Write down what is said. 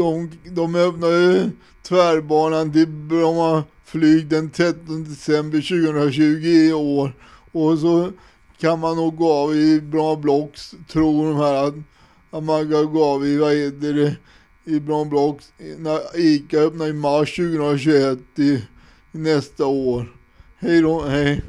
de, de öppnar ju tvärbanan till Bromma flyg den 13 december 2020 i år. Och så kan man nog gå av i Bromma Blocks, tror de här att, att man kan gå av i, vad heter det, i Bromma Blocks när ICA öppnar i mars 2021 i, i nästa år. Hej då, hej.